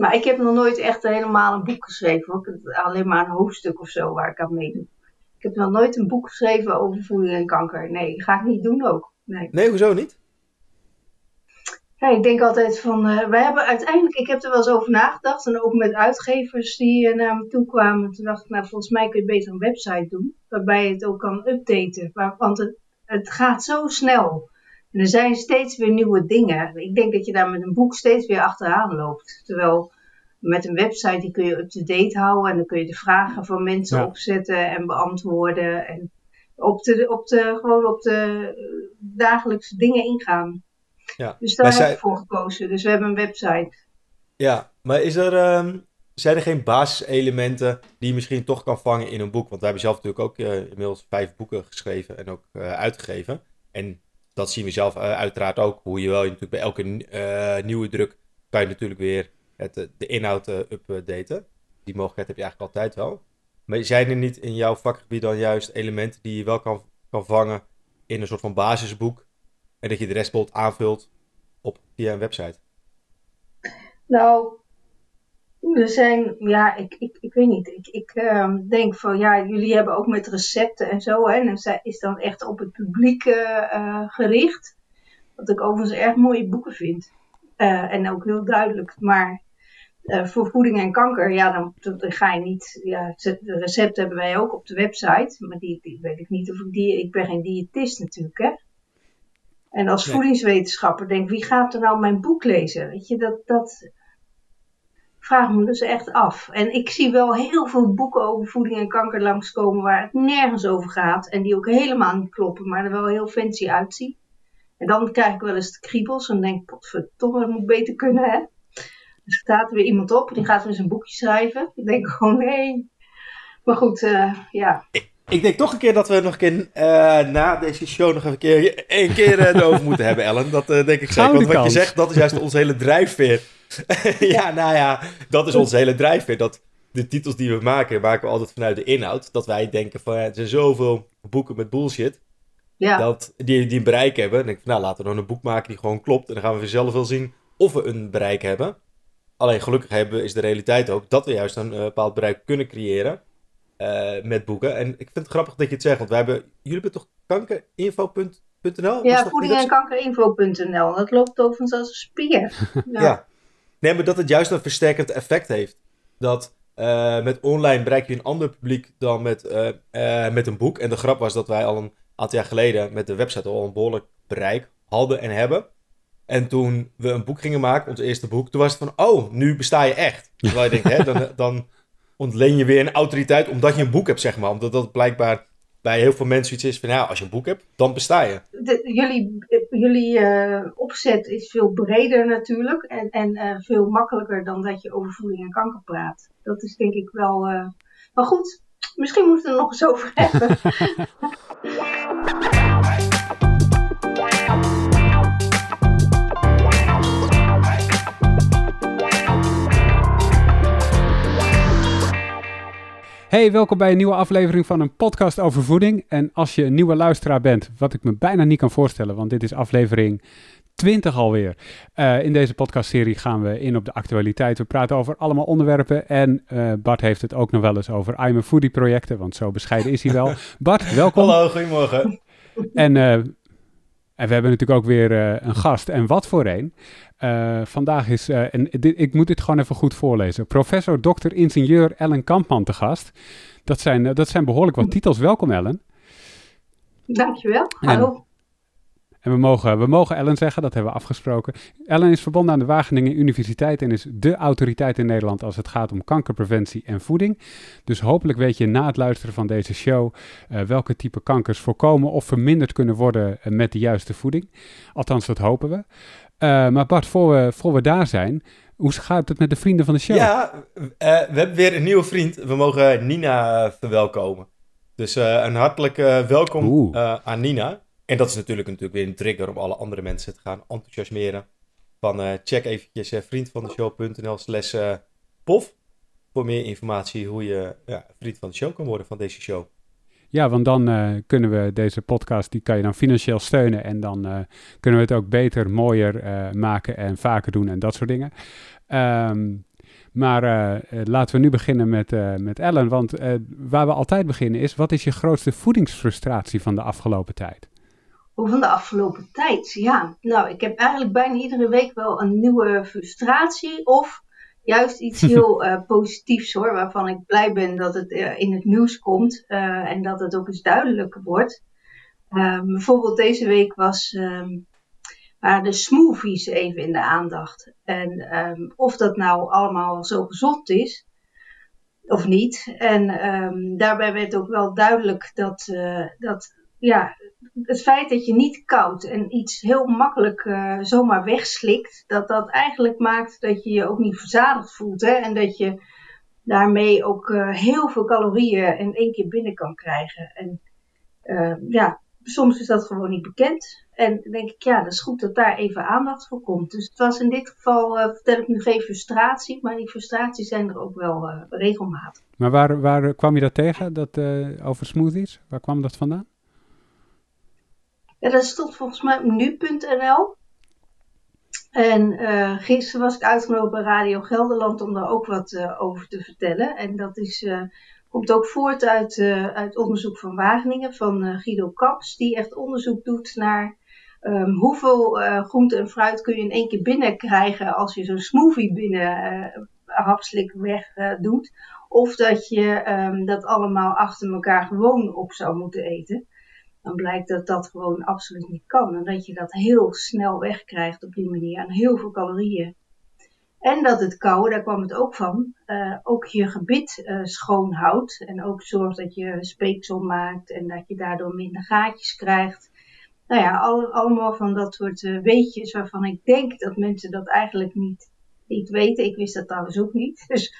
Maar ik heb nog nooit echt helemaal een boek geschreven. Hoor. Alleen maar een hoofdstuk of zo waar ik aan meedoe. Ik heb nog nooit een boek geschreven over voeding en kanker. Nee, ga ik niet doen ook. Nee, nee hoezo niet? Ja, ik denk altijd van, uh, we hebben uiteindelijk, ik heb er wel eens over nagedacht. En ook met uitgevers die uh, naar me toe kwamen. Toen dacht ik, nou volgens mij kun je beter een website doen. Waarbij je het ook kan updaten. Want het, het gaat zo snel. En er zijn steeds weer nieuwe dingen. Ik denk dat je daar met een boek steeds weer achteraan loopt. Terwijl met een website die kun je up-to-date houden. En dan kun je de vragen van mensen ja. opzetten en beantwoorden. En op de, op de, gewoon op de dagelijkse dingen ingaan. Ja. Dus daar heb ik voor gekozen. Dus we hebben een website. Ja, maar is er, um, zijn er geen basiselementen die je misschien toch kan vangen in een boek? Want wij hebben zelf natuurlijk ook uh, inmiddels vijf boeken geschreven en ook uh, uitgegeven. En dat zien we zelf uh, uiteraard ook. Hoe je wel je natuurlijk bij elke nieuwe druk kan je natuurlijk weer het, de inhoud updaten. Die mogelijkheid heb je eigenlijk altijd wel. Maar zijn er niet in jouw vakgebied dan juist elementen die je wel kan, kan vangen in een soort van basisboek? En dat je de rest bijvoorbeeld aanvult op, via een website? Nou, er zijn, ja, ik, ik, ik weet niet. Ik, ik um, denk van, ja, jullie hebben ook met recepten en zo, hè. En dat is dan echt op het publiek uh, gericht. Wat ik overigens erg mooie boeken vind. Uh, en ook heel duidelijk. Maar voor voeding en kanker, ja, dan, dan, ga je niet. Ja, de recepten hebben wij ook op de website. Maar die, die weet ik niet of ik die. Ik ben geen diëtist natuurlijk, hè. En als nee. voedingswetenschapper denk wie gaat er nou mijn boek lezen? Weet je, dat, dat vraag me dus echt af. En ik zie wel heel veel boeken over voeding en kanker langskomen waar het nergens over gaat. En die ook helemaal niet kloppen, maar er wel heel fancy uitzien. En dan krijg ik wel eens de kriebels en denk ik, potverdomme, dat moet beter kunnen, hè? Dus er staat er weer iemand op, die gaat weer eens een boekje schrijven. Ik denk gewoon, nee. Maar goed, uh, ja. Ik denk toch een keer dat we nog een keer uh, na deze show nog een keer, een keer uh, erover moeten hebben, Ellen. Dat uh, denk ik zeker. Want wat kans. je zegt, dat is juist onze hele drijfveer. ja, nou ja, dat is onze hele drijfveer. Dat de titels die we maken, maken we altijd vanuit de inhoud. Dat wij denken van, er zijn zoveel boeken met bullshit. Ja. Dat, die, die een bereik hebben. Dan denk ik van, nou, laten we dan een boek maken die gewoon klopt. En dan gaan we zelf wel zien of we een bereik hebben. Alleen gelukkig hebben, is de realiteit ook dat we juist een bepaald bereik kunnen creëren. Uh, met boeken. En ik vind het grappig dat je het zegt, want wij hebben, jullie hebben toch kankerinfo.nl? Ja, voeding en kankerinfo.nl. Dat loopt overigens als een spier. ja. ja. Nee, maar dat het juist een versterkend effect heeft. Dat uh, met online bereik je een ander publiek dan met, uh, met een boek. En de grap was dat wij al een aantal jaar geleden met de website al een behoorlijk bereik hadden en hebben. En toen we een boek gingen maken, ons eerste boek, toen was het van, oh, nu besta je echt. Terwijl je denkt, hè, dan, dan ontleen je weer een autoriteit omdat je een boek hebt, zeg maar. Omdat dat blijkbaar bij heel veel mensen iets is van, ja, als je een boek hebt, dan besta je. De, jullie jullie uh, opzet is veel breder natuurlijk en, en uh, veel makkelijker dan dat je over voeding en kanker praat. Dat is denk ik wel... Maar goed, misschien moeten we er nog eens over hebben. Hey, welkom bij een nieuwe aflevering van een podcast over voeding. En als je een nieuwe luisteraar bent, wat ik me bijna niet kan voorstellen, want dit is aflevering 20 alweer. Uh, in deze podcastserie gaan we in op de actualiteit. We praten over allemaal onderwerpen. En uh, Bart heeft het ook nog wel eens over I'm a Foodie projecten, want zo bescheiden is hij wel. Bart, welkom. Hallo, goedemorgen. En, uh, en we hebben natuurlijk ook weer een gast. En wat voor een. Uh, vandaag is, uh, en dit, ik moet dit gewoon even goed voorlezen. Professor Dr. Ingenieur Ellen Kampman te gast. Dat zijn, dat zijn behoorlijk wat titels. Welkom Ellen. Dankjewel. Hallo. En, en we mogen, we mogen Ellen zeggen, dat hebben we afgesproken. Ellen is verbonden aan de Wageningen Universiteit en is de autoriteit in Nederland als het gaat om kankerpreventie en voeding. Dus hopelijk weet je na het luisteren van deze show welke type kankers voorkomen of verminderd kunnen worden met de juiste voeding. Althans, dat hopen we. Uh, maar Bart, voor we, voor we daar zijn, hoe gaat het met de vrienden van de show? Ja, we hebben weer een nieuwe vriend. We mogen Nina verwelkomen. Dus een hartelijk welkom aan Nina. En dat is natuurlijk, natuurlijk weer een trigger om alle andere mensen te gaan enthousiasmeren. Van check eventjes vriendvandeshow.nl slash pof. Voor meer informatie hoe je ja, vriend van de show kan worden van deze show. Ja, want dan uh, kunnen we deze podcast, die kan je dan financieel steunen. En dan uh, kunnen we het ook beter, mooier uh, maken en vaker doen en dat soort dingen. Um, Maar laten we nu beginnen met, met Ellen. Want waar we altijd beginnen is, wat is je grootste voedingsfrustratie van de afgelopen tijd? Van de afgelopen tijd? Ja, nou, ik heb eigenlijk bijna iedere week wel een nieuwe frustratie of juist iets heel uh, positiefs hoor, waarvan ik blij ben dat het uh, in het nieuws komt uh, en dat het ook eens duidelijker wordt. Ehm, bijvoorbeeld deze week was, um, waren de smoothies even in de aandacht. En um, of dat nou allemaal zo gezond is of niet. En daarbij werd ook wel duidelijk dat, dat ja, het feit dat je niet koud en iets heel makkelijk uh, zomaar wegslikt, dat dat eigenlijk maakt dat je je ook niet verzadigd voelt. Hè? En dat je daarmee ook uh, heel veel calorieën in één keer binnen kan krijgen. En uh, ja, soms is dat gewoon niet bekend. En dan denk ik, ja, dat is goed dat daar even aandacht voor komt. Dus het was in dit geval, vertel ik nu geen frustratie, maar die frustraties zijn er ook wel regelmatig. Maar waar, waar kwam je dat tegen, dat, over smoothies? Waar kwam dat vandaan? Ja, dat stond volgens mij op nu.nl. En uh, gisteren was ik uitgenodigd bij Radio Gelderland om daar ook wat uh, over te vertellen. En dat is, uh, komt ook voort uit, uit onderzoek van Wageningen van Guido Kaps, die echt onderzoek doet naar um, hoeveel groente en fruit kun je in één keer binnenkrijgen als je zo'n smoothie binnen hapslik weg doet. Of dat je um, dat allemaal achter elkaar gewoon op zou moeten eten dan blijkt dat dat gewoon absoluut niet kan. En dat je dat heel snel wegkrijgt op die manier aan heel veel calorieën. En dat het kouwen, daar kwam het ook van, uh, ook je gebit uh, schoon houdt. En ook zorgt dat je speeksel maakt en dat je daardoor minder gaatjes krijgt. Nou ja, al, allemaal van dat soort uh, weetjes waarvan ik denk dat mensen dat eigenlijk niet, niet weten. Ik wist dat trouwens ook niet. Dus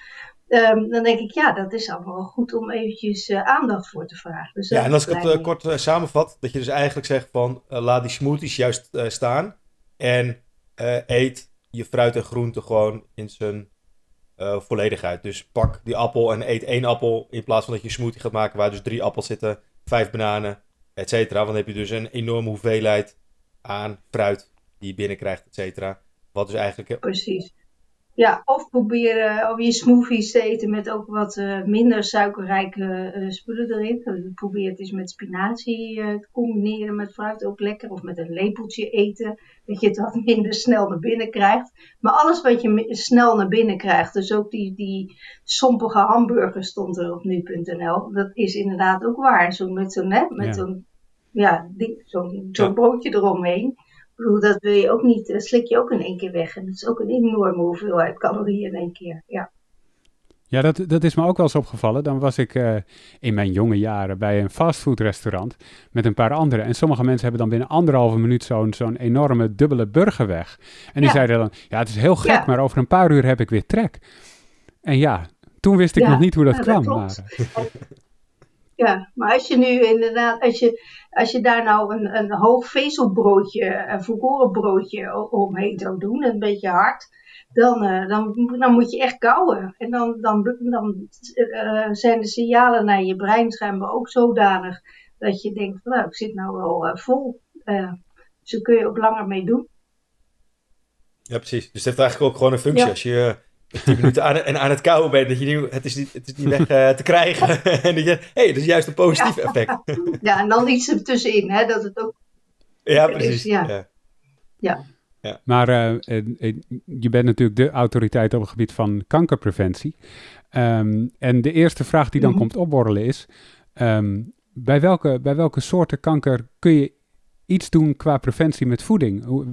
Um, dan denk ik, ja, dat is allemaal wel goed om eventjes uh, aandacht voor te vragen. Dus ja, en als ik het uh, kort uh, samenvat, dat je dus eigenlijk zegt van laat die smoothies juist staan en eet je fruit en groente gewoon in zijn volledigheid. Dus pak die appel en eet één appel in plaats van dat je een smoothie gaat maken waar dus drie appels zitten, vijf bananen, et cetera. Want dan heb je dus een enorme hoeveelheid aan fruit die je binnenkrijgt, et cetera. Wat dus eigenlijk... Precies. Ja, of proberen of je smoothies te eten met ook wat uh, minder suikerrijke uh, spullen erin. Probeer het eens met spinazie uh, te combineren met fruit, ook lekker. Of met een lepeltje eten, dat je het wat minder snel naar binnen krijgt. Maar alles wat je snel naar binnen krijgt, dus ook die, die sompige hamburger stond er op nu.nl. Dat is inderdaad ook waar. Zo met zo'n met zo'n ja, zo'n zo broodje eromheen bedoel, dat wil je ook niet, dat slik je ook in één keer weg. En dat is ook een enorme hoeveelheid calorieën in één keer, ja. Ja, dat, dat is me ook wel eens opgevallen. Dan was ik uh, in mijn jonge jaren bij een fastfoodrestaurant met een paar anderen. En sommige mensen hebben dan binnen anderhalve minuut zo'n zo'n enorme dubbele burger weg. En die zeiden dan, ja, het is heel gek, maar over een paar uur heb ik weer trek. En ja, toen wist ik nog niet hoe dat kwam. maar, ja, maar als je nu inderdaad, als je, als je daar nou een, een hoog vezelbroodje, een volkoren broodje omheen zou doen, een beetje hard, dan, uh, dan, dan moet je echt kouwen. En dan, dan, dan uh, zijn de signalen naar je brein schijnbaar ook zodanig dat je denkt, nou, ik zit nou wel uh, vol. dus daar kun je ook langer mee doen. Ja, precies. Dus het heeft eigenlijk ook gewoon een functie. Als je 10 minuten aan, en aan het kouwen bent, dat je nu, het is niet, het is niet weg uh, te krijgen. en dat je, hé, hey, dat is juist een positief effect. ja, en dan iets ertussenin, hè, dat het ook... Ja, precies. ja. ja. ja. Ja. Maar uh, je bent natuurlijk de autoriteit op het gebied van kankerpreventie. Um, en de eerste vraag die dan mm -hmm. komt opborrelen is: um, bij, welke, bij welke soorten kanker kun je iets doen qua preventie met voeding? Hoe,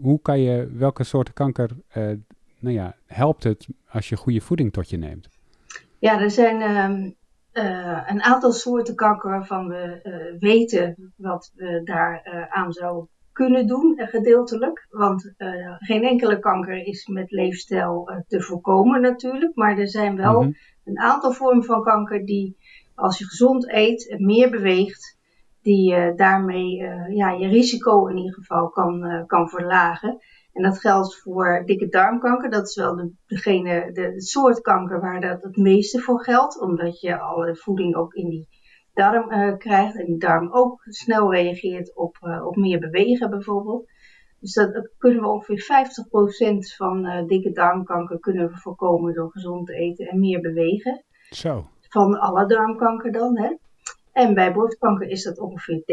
hoe kan je welke soorten kanker uh, nou ja, helpt het als je goede voeding tot je neemt? Ja, er zijn uh, uh, een aantal soorten kanker waarvan we uh, weten wat we daar uh, aan zouden kunnen doen, gedeeltelijk. Want geen enkele kanker is met leefstijl te voorkomen natuurlijk. Maar er zijn wel -hmm. een aantal vormen van kanker die, als je gezond eet en meer beweegt, die daarmee ja, je risico in ieder geval kan, kan verlagen. En dat geldt voor dikke darmkanker. Dat is wel de, degene, de, soort kanker waar dat het meeste voor geldt. Omdat je alle voeding ook in die darm uh, krijgt. En die darm ook snel reageert op, uh, op meer bewegen bijvoorbeeld. Dus dat kunnen we ongeveer 50% van dikke darmkanker kunnen we voorkomen door gezond te eten en meer bewegen. Zo. Van alle darmkanker dan, hè. En bij borstkanker is dat ongeveer 30%.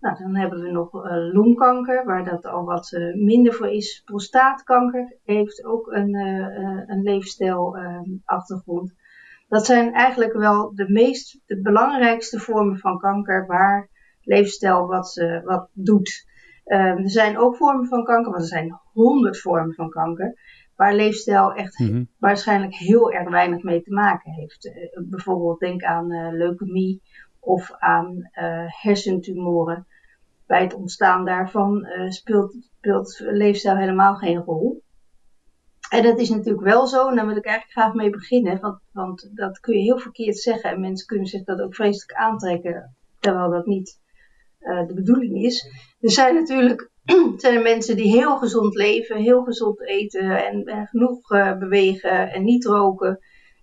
Nou, dan hebben we nog uh, longkanker, waar dat al wat uh, minder voor is. Prostaatkanker heeft ook een, uh, een leefstijlachtergrond. dat zijn eigenlijk wel de meest, de belangrijkste vormen van kanker waar leefstijl wat, wat doet. Er zijn ook vormen van kanker, want er zijn honderd vormen van kanker waar leefstijl echt mhm. waarschijnlijk heel erg weinig mee te maken heeft. Uh, bijvoorbeeld denk aan uh, leukemie of aan uh, hersentumoren. Bij het ontstaan daarvan speelt, speelt leefstijl helemaal geen rol. En dat is natuurlijk wel zo, en daar wil ik eigenlijk graag mee beginnen, want, want dat kun je heel verkeerd zeggen en mensen kunnen zich dat ook vreselijk aantrekken, terwijl dat niet de bedoeling is. Er zijn natuurlijk mensen die heel gezond leven, heel gezond eten en, genoeg bewegen en niet roken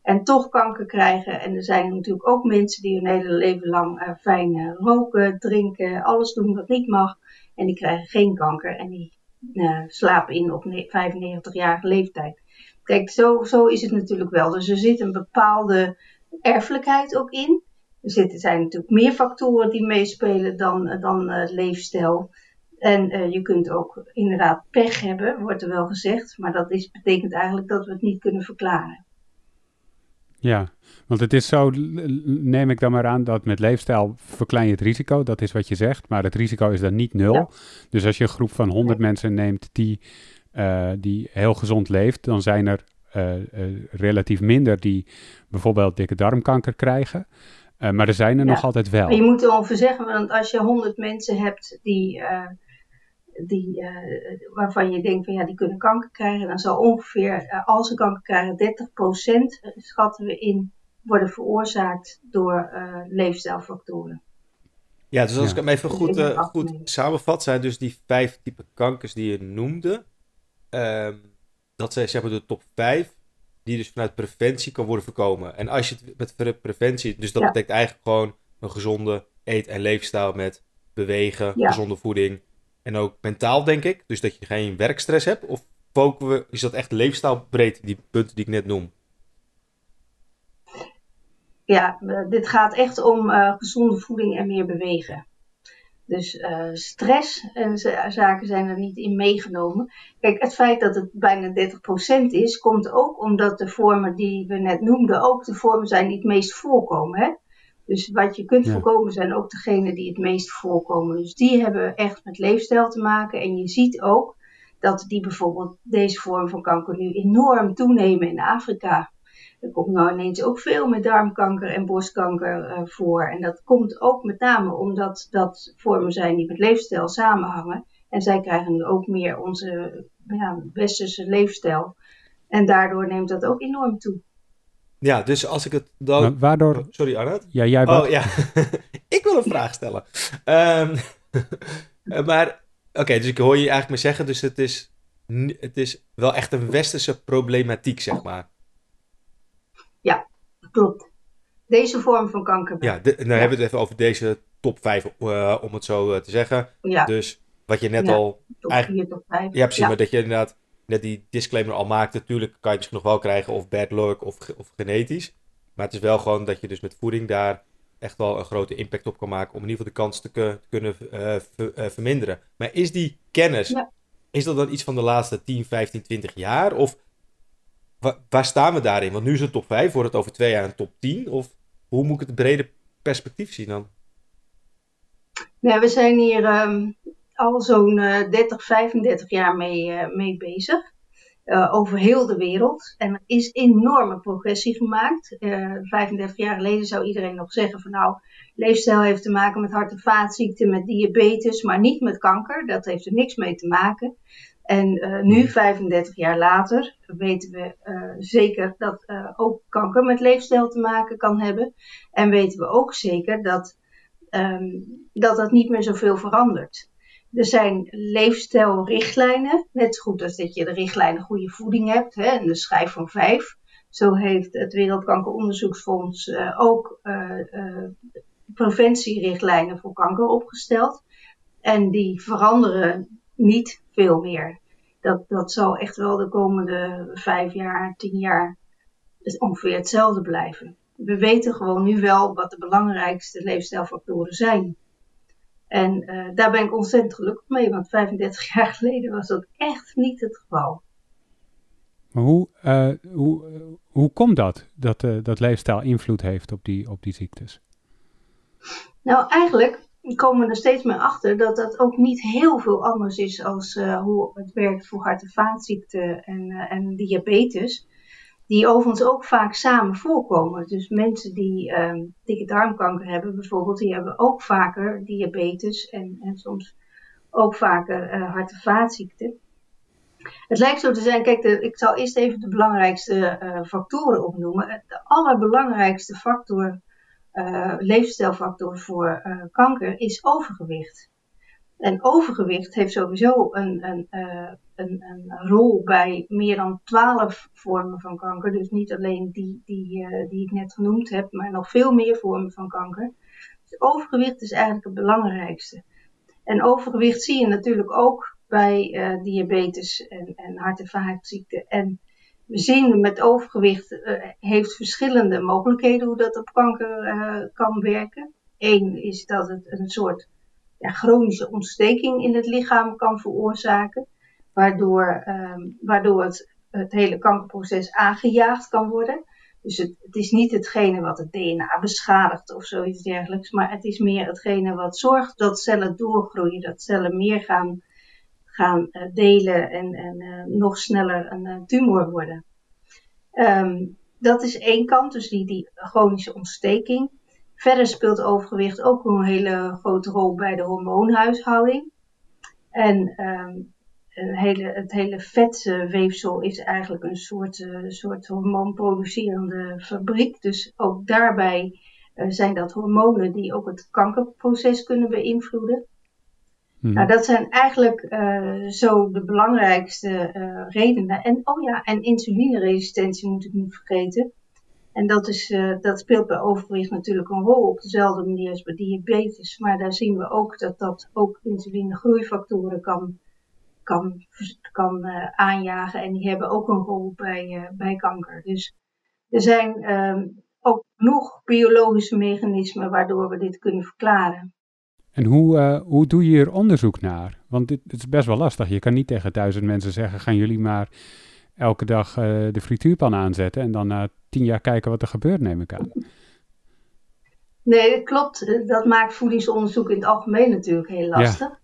en toch kanker krijgen. En er zijn natuurlijk ook mensen die hun hele leven lang uh, fijn uh, roken, drinken, alles doen wat niet mag. En die krijgen geen kanker en die slapen in op 95-jarige leeftijd. Kijk, zo, zo is het natuurlijk wel. Dus er zit een bepaalde erfelijkheid ook in. Er zitten, zijn natuurlijk meer factoren die meespelen dan, dan leefstijl. En je kunt ook inderdaad pech hebben, wordt er wel gezegd. Maar dat betekent eigenlijk dat we het niet kunnen verklaren. Ja, want het is zo, neem ik dan maar aan, dat met leefstijl verklein je het risico. Dat is wat je zegt, maar het risico is dan niet nul. Dus als je een groep van 100 mensen neemt die, uh, die heel gezond leeft, dan zijn er uh, relatief minder die bijvoorbeeld dikke darmkanker krijgen. maar er zijn er nog altijd wel. Maar je moet erover zeggen, want als je 100 mensen hebt die die, uh, waarvan je denkt van ja, die kunnen kanker krijgen, dan zal ongeveer, uh, als ze kanker krijgen, 30% eh, schatten we in, worden veroorzaakt door uh, leefstijlfactoren. Ja, dus als ik hem even dus goed, goed samenvat, zijn dus die vijf type kankers die je noemde, ehm, dat zijn zeg maar de top 5, die dus vanuit preventie kan worden voorkomen. En als je het met preventie, dus dat betekent eigenlijk gewoon een gezonde eet- en leefstijl met bewegen, gezonde voeding, en ook mentaal, denk ik. Dus dat je geen werkstress hebt. Of focussen we, is dat echt leefstijlbreed, die punten die ik net noem? Ja, dit gaat echt om uh, gezonde voeding en meer bewegen. Dus uh, stress en zaken zijn er niet in meegenomen. Kijk, het feit dat het bijna 30% is, komt ook omdat de vormen die we net noemden ook de vormen zijn die het meest voorkomen. Hè? Dus wat je kunt voorkomen zijn ook degenen die het meest voorkomen. Dus die hebben echt met leefstijl te maken. En je ziet ook dat die bijvoorbeeld deze vorm van kanker nu enorm toenemen in Afrika. Er komt nou ineens ook veel meer darmkanker en borstkanker uh, voor. En dat komt ook met name omdat dat vormen zijn die met leefstijl samenhangen. En zij krijgen nu ook meer onze ja, westerse leefstijl. En daardoor neemt dat ook enorm toe. Ja, dus als ik het dan... Maar waardoor... Oh, sorry, Arnoud. Ja, jij Oh, ja. ik wil een vraag stellen. Um, maar, oké, dus ik hoor je eigenlijk maar zeggen, dus het is, het is wel echt een westerse problematiek, zeg maar. Ja, klopt. Deze vorm van kanker. Ja, de, dan hebben we het even over deze top 5, uh, eh, om het zo uh, te zeggen. Ja. Dus wat je net al... Top 4, top 5. Ja, precies, maar dat je inderdaad net die disclaimer al maakte. Natuurlijk kan je misschien nog wel krijgen of bad luck of, of genetisch. Maar het is wel gewoon dat je dus met voeding daar echt wel een grote impact op kan maken. Om in ieder geval de kans te, kunnen uh, verminderen. Maar is die kennis, is dat dan iets van de laatste 10, 15, 20 jaar? Of waar staan we daarin? Want nu is het top 5, wordt het over twee jaar een top 10? Of hoe moet ik het brede perspectief zien dan? Nee, we zijn hier um, al zo'n 30, eh, 35 jaar mee, eh, mee bezig. Uh, over heel de wereld. En er is enorme progressie gemaakt. Uh, 35 jaar geleden zou iedereen nog zeggen van nou, leefstijl heeft te maken met hart- en vaatziekten, met diabetes, maar niet met kanker. Dat heeft er niks mee te maken. En uh, nu, 35 jaar later, weten we zeker dat ook kanker met leefstijl te maken kan hebben. En weten we ook zeker dat um, dat, dat niet meer zoveel verandert. Er zijn leefstijlrichtlijnen, net zo goed als dat je de richtlijnen goede voeding hebt, hè, en de schijf van vijf. Zo heeft het Wereldkankeronderzoeksfonds uh, ook uh, preventierichtlijnen voor kanker opgesteld. En die veranderen niet veel meer. Dat, dat zal echt wel de komende vijf jaar, tien jaar ongeveer hetzelfde blijven. We weten gewoon nu wel wat de belangrijkste leefstijlfactoren zijn. En uh, daar ben ik ontzettend gelukkig mee, want 35 jaar geleden was dat echt niet het geval. Maar hoe, uh, hoe, hoe komt dat, dat, uh, dat leefstijl invloed heeft op die, op die ziektes? Nou, eigenlijk komen we er steeds meer achter dat dat ook niet heel veel anders is als hoe het werkt voor hart- en vaatziekten en, en diabetes die overigens ook vaak samen voorkomen. Dus mensen die um, dikke darmkanker hebben bijvoorbeeld, die hebben ook vaker diabetes en, en soms ook vaker uh, hart- en vaatziekten. Het lijkt zo te zijn, kijk, ik zal eerst even de belangrijkste uh, factoren opnoemen. De allerbelangrijkste factor, uh, leefstijlfactor voor kanker is overgewicht. En overgewicht heeft sowieso een, een, uh, een, een, rol bij meer dan twaalf vormen van kanker. Dus niet alleen die, die, uh, die ik net genoemd heb, maar nog veel meer vormen van kanker. Dus overgewicht is eigenlijk het belangrijkste. En overgewicht zie je natuurlijk ook bij uh, diabetes en, en hart- en vaatziekten. En we zien met overgewicht heeft verschillende mogelijkheden hoe dat op kanker kan werken. Eén is dat het een soort chronische ontsteking in het lichaam kan veroorzaken, waardoor, um, waardoor het, het hele kankerproces aangejaagd kan worden. Dus het, het, is niet hetgene wat het DNA beschadigt of zoiets dergelijks, maar het is meer hetgene wat zorgt dat cellen doorgroeien, dat cellen meer gaan, gaan uh, delen en, en uh, nog sneller een uh, tumor worden. Um, dat is één kant, dus die, die chronische ontsteking. Verder speelt overgewicht ook een hele grote rol bij de hormoonhuishouding. En um, een hele, het hele vetweefsel is eigenlijk een soort, uh, soort hormoonproducerende fabriek. Dus ook daarbij uh, zijn dat hormonen die ook het kankerproces kunnen beïnvloeden. Hmm. Nou, dat zijn eigenlijk uh, zo de belangrijkste redenen. En oh ja, en insulineresistentie moet ik niet vergeten. En dat, is, uh, dat speelt bij overgewicht natuurlijk een rol op dezelfde manier als bij diabetes. Maar daar zien we ook dat dat ook insulinegroeifactoren kan, kan, kan uh, aanjagen. En die hebben ook een rol bij, uh, bij kanker. Dus er zijn um, ook genoeg biologische mechanismen waardoor we dit kunnen verklaren. En hoe, hoe doe je hier onderzoek naar? Want dit, dit is best wel lastig. Je kan niet tegen duizend mensen zeggen: gaan jullie maar elke dag de frituurpan aanzetten en dan na tien jaar kijken wat er gebeurt, neem ik aan. Nee, dat klopt. Dat maakt voedingsonderzoek in het algemeen natuurlijk heel lastig.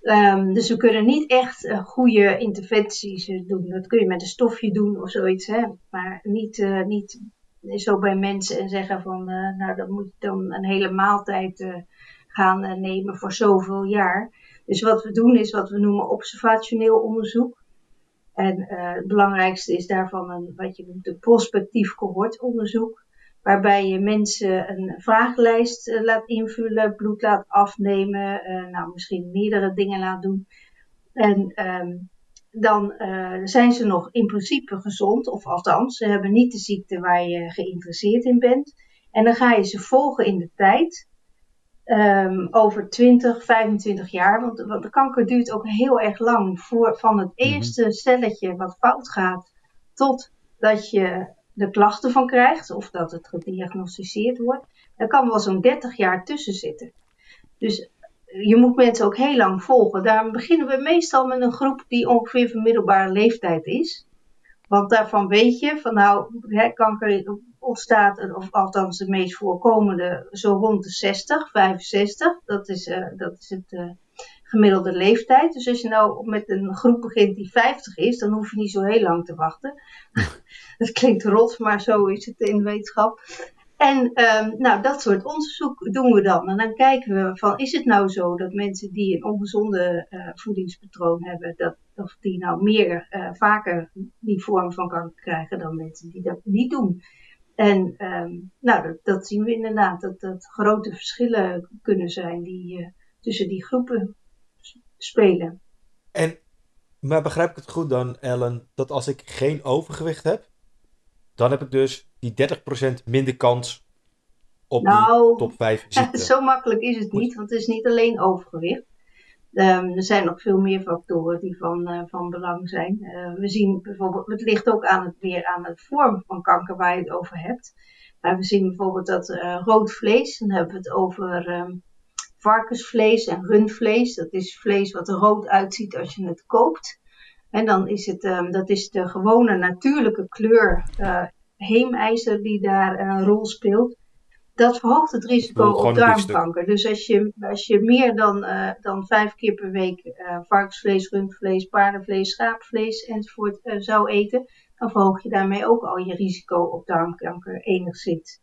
Ja. Um, dus we kunnen niet echt uh, goede interventies uh, doen. Dat kun je met een stofje doen of zoiets, hè? maar niet, uh, niet zo bij mensen en zeggen van, nou dan moet je dan een hele maaltijd gaan nemen voor zoveel jaar. Dus wat we doen is wat we noemen observationeel onderzoek. En uh, het belangrijkste is daarvan een, wat je noemt een prospectief cohortonderzoek. Waarbij je mensen een vragenlijst uh, laat invullen, bloed laat afnemen, uh, nou misschien meerdere dingen laat doen. En um, dan zijn ze nog in principe gezond, of althans, ze hebben niet de ziekte waar je geïnteresseerd in bent. En dan ga je ze volgen in de tijd. Um, over 20, 25 jaar. Want, want, de kanker duurt ook heel erg lang. Voor, van het eerste mm -hmm. celletje wat fout gaat. tot dat je de klachten van krijgt. of dat het gediagnosticeerd wordt. Daar kan wel zo'n 30 jaar tussen zitten. Dus je moet mensen ook heel lang volgen. Daarom beginnen we meestal met een groep die ongeveer van middelbare leeftijd is. Want daarvan weet je van nou, hè, kanker ontstaat, of althans de meest voorkomende, zo rond de 60, 65. Dat is, uh, dat is het uh, gemiddelde leeftijd. Dus als je nou met een groep begint die 50 is, dan hoef je niet zo heel lang te wachten. dat klinkt rot, maar zo is het in de wetenschap. En um, nou, dat soort onderzoek doen we dan. En dan kijken we van, is het nou zo dat mensen die een ongezonde uh, voedingspatroon hebben, dat, of die nou meer, vaker die vorm van kanker krijgen dan mensen die dat niet doen. En um, nou, dat, dat, zien we inderdaad, dat, dat grote verschillen kunnen zijn die uh, tussen die groepen spelen. En, maar begrijp ik het goed dan, Ellen, dat als ik geen overgewicht heb, dan heb ik dus die 30% minder kans op nou, die top 5 ziekten. zo makkelijk is het niet, want het is niet alleen overgewicht. Ehm, er zijn nog veel meer factoren die van, van belang zijn. we zien bijvoorbeeld, het ligt ook aan het, weer aan de vorm van kanker waar je het over hebt. We zien bijvoorbeeld dat rood vlees, dan hebben we het over ehm, varkensvlees en rundvlees. Dat is vlees wat er rood uitziet als je het koopt. En dan is het, dat is de gewone natuurlijke kleur uh, heemijzer die daar een rol speelt. Dat verhoogt het risico op darmkanker. Dus als je, als je meer dan, uh, dan vijf keer per week uh, varkensvlees, rundvlees, paardenvlees, schaapvlees enzovoort zou eten, dan verhoog je daarmee ook al je risico op darmkanker enigszins.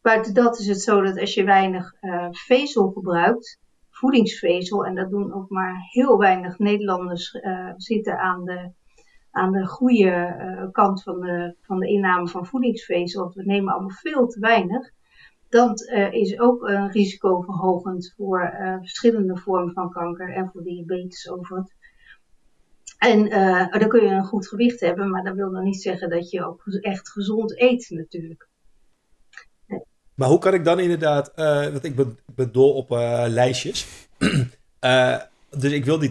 Buiten dat is het zo dat als je weinig vezel gebruikt, voedingsvezel. En dat doen ook maar heel weinig Nederlanders uh, zitten aan de, aan de goede uh, kant van de, van de inname van voedingsvezel. Want we nemen allemaal veel te weinig. Dat uh, is ook een risicoverhogend voor verschillende vormen van kanker en voor diabetes over het. En dan kun je een goed gewicht hebben, maar dat wil dan niet zeggen dat je ook echt gezond eet natuurlijk. Maar hoe kan ik dan inderdaad, want ik ben, ben dol op lijstjes. dus ik wil die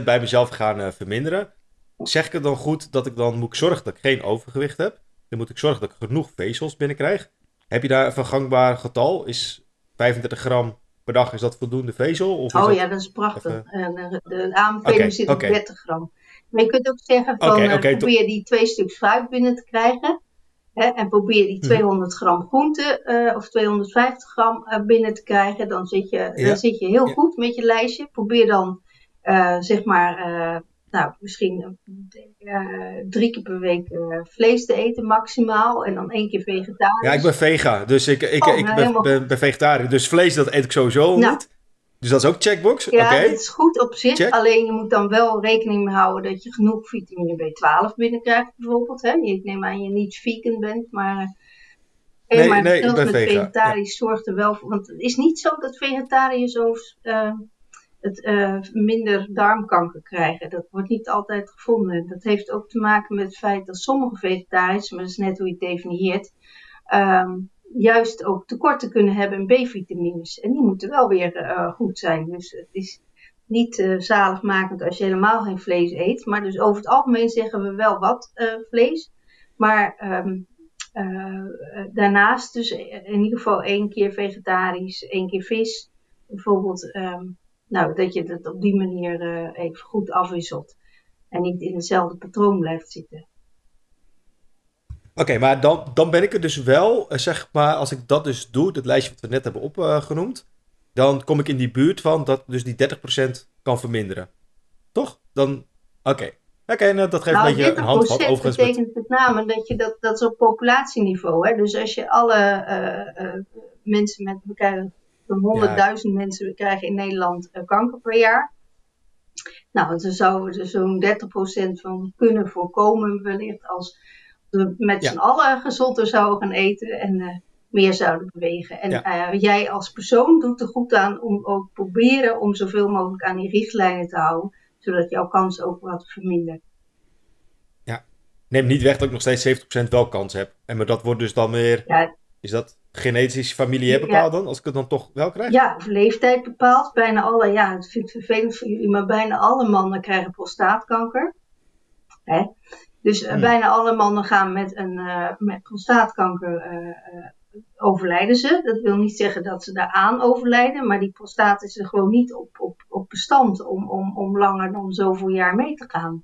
30% bij mezelf gaan verminderen. Zeg ik het dan goed dat ik dan moet zorgen dat ik geen overgewicht heb? Dan moet ik zorgen dat ik genoeg vezels binnenkrijg. Heb je daar een vergangbaar getal? Is 35 gram per dag, is dat voldoende vezel? Of oh ja, dat is prachtig. Even... De aanbeveling okay, zit op 30 gram. Maar je kunt ook zeggen van okay, okay, probeer die twee stuks fruit binnen te krijgen. Hè, en probeer die 200 mhm. gram groente uh, of 250 gram uh, binnen te krijgen. Dan zit je, dan zit je heel goed met je lijstje. Probeer dan uh, zeg maar, nou, misschien drie keer per week vlees te eten maximaal. En dan één keer vegetarisch. Ja, ik ben vega. Dus ik, ik, oh, ik nou, ben, ben, ben, vegetariër. Dus vlees dat eet ik sowieso nou, niet. Dus dat is ook checkbox? Ja, okay. het is goed op zich. Alleen je moet dan wel rekening mee houden dat je genoeg vitamine B12 binnenkrijgt bijvoorbeeld. Hè? Ik neem aan je niet vegan bent, maar... Eh, nee, maar nee, ik ben met vegetarisch zorgt er wel voor... Want het is niet zo dat vegetariërs uh, het uh, minder darmkanker krijgen. Dat wordt niet altijd gevonden. Dat heeft ook te maken met het feit dat sommige vegetariërs, maar dat is net hoe je het definieert... Um, juist ook tekorten kunnen hebben in B-vitamines. En die moeten wel weer uh, goed zijn. Dus het is niet uh, zaligmakend als je helemaal geen vlees eet. Maar dus over het algemeen zeggen we wel wat vlees. Maar um, daarnaast dus in ieder geval één keer vegetarisch, één keer vis. Bijvoorbeeld, um, nou, dat je dat op die manier even goed afwisselt. En niet in hetzelfde patroon blijft zitten. Oké, maar dan, dan ben ik er dus wel, eh, zeg maar, als ik dat dus doe, dat lijstje wat we net hebben opgenoemd, dan kom ik in die buurt van dat dus die 30% kan verminderen. Toch? Dan, oké. Oké, nou, dat geeft nou, een beetje een handvat. Overigens betekent met name dat je dat, dat is op populatieniveau. Hè? Dus als je alle uh, uh, mensen met, krijgen zo'n 100.000 mensen krijgen in Nederland uh, kanker per jaar. Nou, dan zouden we er zo'n 30% van kunnen voorkomen wellicht als we met ja. z'n allen gezonder zouden gaan eten en uh, meer zouden bewegen. En ja. uh, jij als persoon doet er goed aan om ook proberen om zoveel mogelijk aan die richtlijnen te houden, zodat jouw kans ook wat vermindert. Ja, neem niet weg dat ik nog steeds 70% wel kans heb. En maar dat wordt dus dan meer. Ja. Is dat genetisch familie bepaald dan, als ik het dan toch wel krijg? Ja, of leeftijd bepaald. Bijna alle, ja, het vind ik vervelend voor jullie, maar bijna alle mannen krijgen prostaatkanker. Hè? Dus eh, hmm. bijna alle mannen gaan met, een, uh, met prostaatkanker uh, overlijden ze. Dat wil niet zeggen dat ze daaraan overlijden, maar die prostaat is er gewoon niet op, op, op bestand om, om, om langer dan zoveel jaar mee te gaan.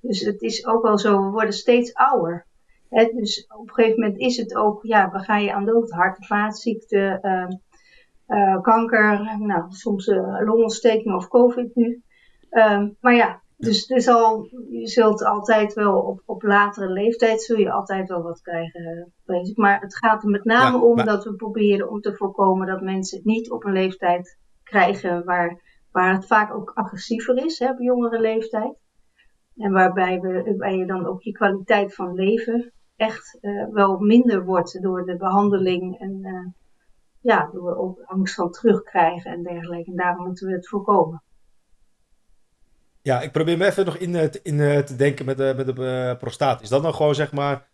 Dus het is ook wel zo, we worden steeds ouder. Dus op een gegeven moment is het ook, ja, waar ga je aan dood? Hart- en vaatziekten, ehm, kanker, nou, soms longontsteking of covid nu. Ehm, maar ja, dus, dus al, je zult altijd wel op, op latere leeftijd zul je altijd wel wat krijgen. Bezig. Maar het gaat er met name om dat we proberen om te voorkomen dat mensen het niet op een leeftijd krijgen waar, waar het vaak ook agressiever is, hè, op jongere leeftijd. En waarbij, we, waarbij je dan ook je kwaliteit van leven echt uh, wel minder wordt door de behandeling en uh, ja, door ook angst van terugkrijgen en dergelijke. En daarom moeten we het voorkomen. Ja, ik probeer me even nog in, eh, in eh, te denken met de, met de prostaat. Is dat dan gewoon zeg maar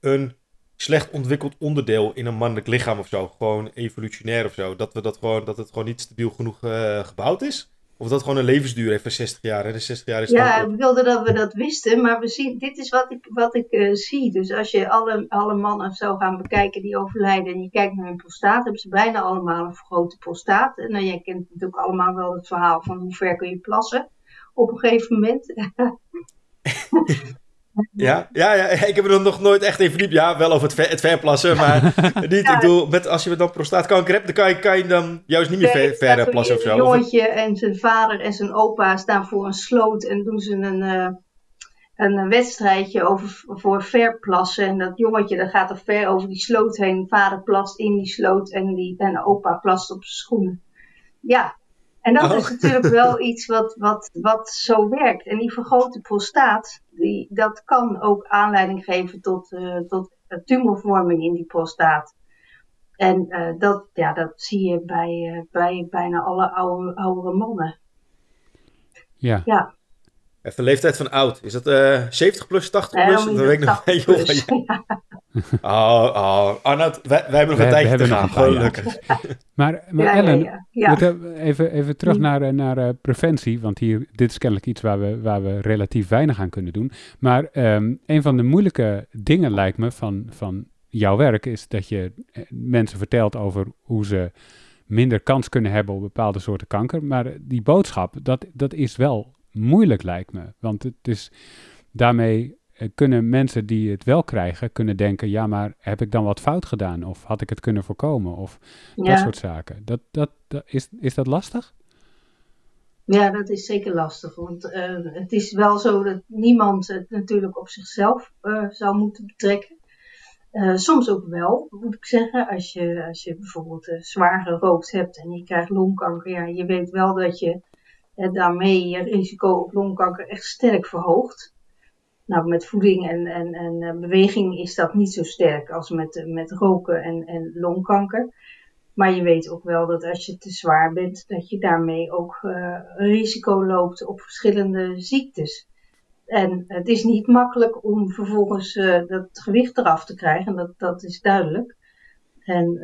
een slecht ontwikkeld onderdeel in een mannelijk lichaam of zo? Gewoon evolutionair of zo? Dat, we dat, gewoon, dat het gewoon niet stabiel genoeg gebouwd is? Of dat gewoon een levensduur heeft van 60 jaar. Hè? De 60 jaar is ja, we wilden dat we dat wisten, maar we zien, dit is wat ik, wat ik uh, zie. Dus als je alle, alle mannen zo gaan bekijken die overlijden en je kijkt naar hun prostaat, hebben ze bijna allemaal een vergrote prostaat. En nou, jij kent natuurlijk allemaal wel het verhaal van hoe ver kun je plassen op een gegeven moment. Ja, ja, ja, ik heb er nog nooit echt in verdiept. Ja, wel over het, ver, het verplassen, maar niet. ik bedoel, met, als je dan prostaatkanker hebt, dan kan je, kan je dan juist niet meer ver, ver plassen of zo. Een jongetje en zijn vader en zijn opa staan voor een sloot en doen ze een, uh, een wedstrijdje over, voor verplassen. En dat jongetje dat gaat er ver over die sloot heen. Vader plast in die sloot en, die, en opa plast op zijn schoenen. Ja, en dat is oh. natuurlijk wel iets wat, wat, wat zo werkt. En die vergrote prostaat, die, dat kan ook aanleiding geven tot, uh, tot tumorvorming in die prostaat. En uh, dat, ja, dat zie je bij, uh, bij bijna alle oude, oudere mannen. Ja. ja. Even leeftijd van oud. Is dat uh, 70 plus, 80 plus? dat weet ik nog. Plus. Oh, oh. Arnoud, wij, wij hebben nog een tijdje te gaan. Gelukkig. maar, maar ja, Ellen, ja, ja. even, even terug mm. naar, naar uh, preventie. Want hier, dit is kennelijk iets waar we, waar we relatief weinig aan kunnen doen. Maar um, een van de moeilijke dingen lijkt me van, van jouw werk... is dat je eh, mensen vertelt over hoe ze minder kans kunnen hebben op bepaalde soorten kanker. Maar die boodschap, dat, dat is wel moeilijk lijkt me. Want het is daarmee eh, kunnen mensen die het wel krijgen, kunnen denken, ja, maar heb ik dan wat fout gedaan? Of had ik het kunnen voorkomen? Of dat soort zaken. Dat, dat, dat, is, is dat lastig? Ja, dat is zeker lastig. Want uh, het is wel zo dat niemand het natuurlijk op zichzelf uh, zou moeten betrekken. Uh, soms ook wel, moet ik zeggen. Als je, als je bijvoorbeeld zwaar gerookt hebt en je krijgt longkanker. Ja, je weet wel dat je daarmee je risico op longkanker echt sterk verhoogt. Nou, met voeding en, en, en eh, beweging is dat niet zo sterk als met, met roken en, en longkanker. Maar je weet ook wel dat als je te zwaar bent, dat je daarmee ook uh, risico loopt op verschillende ziektes. En het is niet makkelijk om vervolgens uh, dat gewicht eraf te krijgen, dat, dat is duidelijk. En,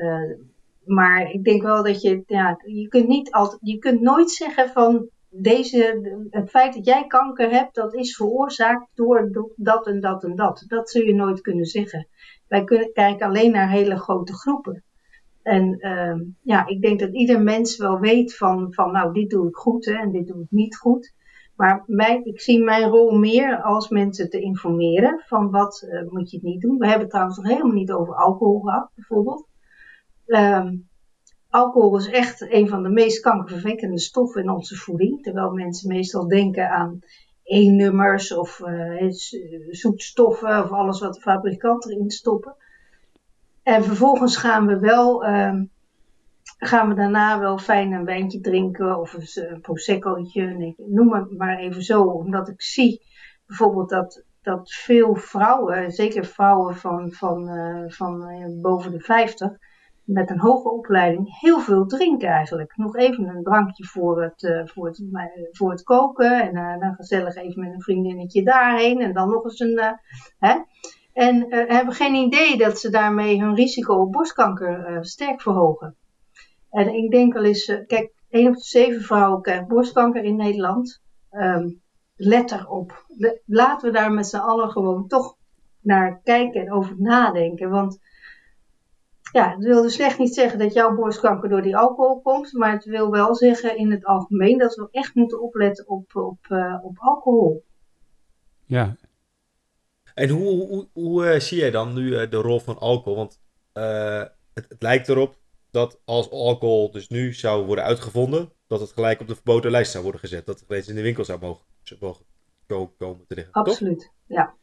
maar ik denk wel dat je, ja, je kunt niet altijd, je kunt nooit zeggen van deze, het feit dat jij kanker hebt, dat is veroorzaakt door dat en dat en dat. Dat zul je nooit kunnen zeggen. Wij kunnen, kijken alleen naar hele grote groepen. En uh, ja, ik denk dat ieder mens wel weet van, van nou, dit doe ik goed hè, en dit doe ik niet goed. Maar mij, ik zie mijn rol meer als mensen te informeren van wat uh, moet je niet doen. We hebben het trouwens nog helemaal niet over alcohol gehad, bijvoorbeeld. Um, alcohol is echt een van de meest kankerverwekkende stoffen in onze voeding. Terwijl mensen meestal denken aan E-nummers of uh, zoetstoffen of alles wat de fabrikanten erin stoppen. En vervolgens gaan we wel, uh, gaan we daarna wel fijn een wijntje drinken of een, proseccootje. noem het maar even zo, omdat ik zie bijvoorbeeld dat, dat veel vrouwen, zeker vrouwen van, van, uh, van boven de 50, met een hoge opleiding heel veel drinken eigenlijk. Nog even een drankje voor het, uh, voor het, uh, voor het koken en uh, dan gezellig even met een vriendinnetje daarheen en dan nog eens een. hè? En hebben geen idee dat ze daarmee hun risico op borstkanker sterk verhogen. En ik denk wel eens, kijk, 1 op de 7 vrouwen krijgt borstkanker in Nederland. Um, let erop. Laten we daar met z'n allen gewoon toch naar kijken en over nadenken. Want ja, het wil dus echt niet zeggen dat jouw borstkanker door die alcohol komt, maar het wil wel zeggen in het algemeen dat we echt moeten opletten op, op, uh, op alcohol. Ja. En hoe, hoe, hoe uh, zie jij dan nu uh, de rol van alcohol? Want het, het, lijkt erop dat als alcohol dus nu zou worden uitgevonden, dat het gelijk op de verboden lijst zou worden gezet. Dat het reeds in de winkel zou mogen, zou mogen komen te liggen. Absoluut, ja.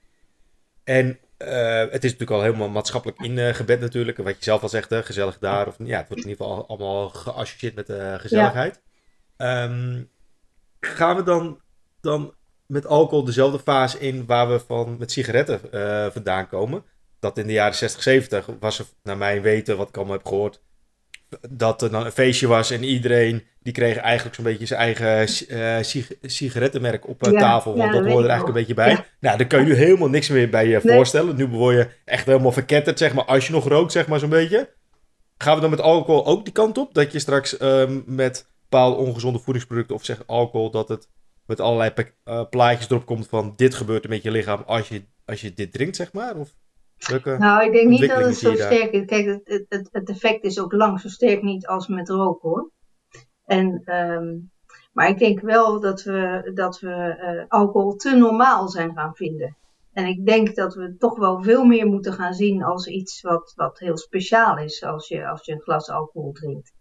En uh, het is natuurlijk al helemaal maatschappelijk ingebed natuurlijk. Wat je zelf al zegt, hè, gezellig daar. Of, ja, het wordt in ieder geval allemaal geassocieerd met uh, gezelligheid. Ja. Um, gaan we dan, dan met alcohol dezelfde fase in waar we van met sigaretten uh, vandaan komen? Dat in de jaren 60, 70 was er, naar mijn weten, wat ik allemaal heb gehoord, dat er dan een feestje was en iedereen die kreeg eigenlijk zo'n beetje zijn eigen uh, sigarettenmerk op uh, tafel. Want dat hoorde er eigenlijk een beetje bij. Nou, daar kun je nu helemaal niks meer bij je voorstellen. Nu word je echt helemaal verketterd, zeg maar, als je nog rookt, zeg maar zo'n beetje. Gaan we dan met alcohol ook die kant op? Dat je straks um, met bepaalde ongezonde voedingsproducten of zeg alcohol, dat het met allerlei plaatjes erop komt van dit gebeurt er met je lichaam als je, als je dit drinkt, zeg maar? Of nou, ik denk niet dat het zo sterk is. Kijk, het, het, het, effect is ook lang zo sterk niet als met roken hoor. En, ehm, maar ik denk wel dat we, dat we uh, alcohol te normaal zijn gaan vinden. En ik denk dat we toch wel veel meer moeten gaan zien als iets wat, wat heel speciaal is als je, als je een glas alcohol drinkt.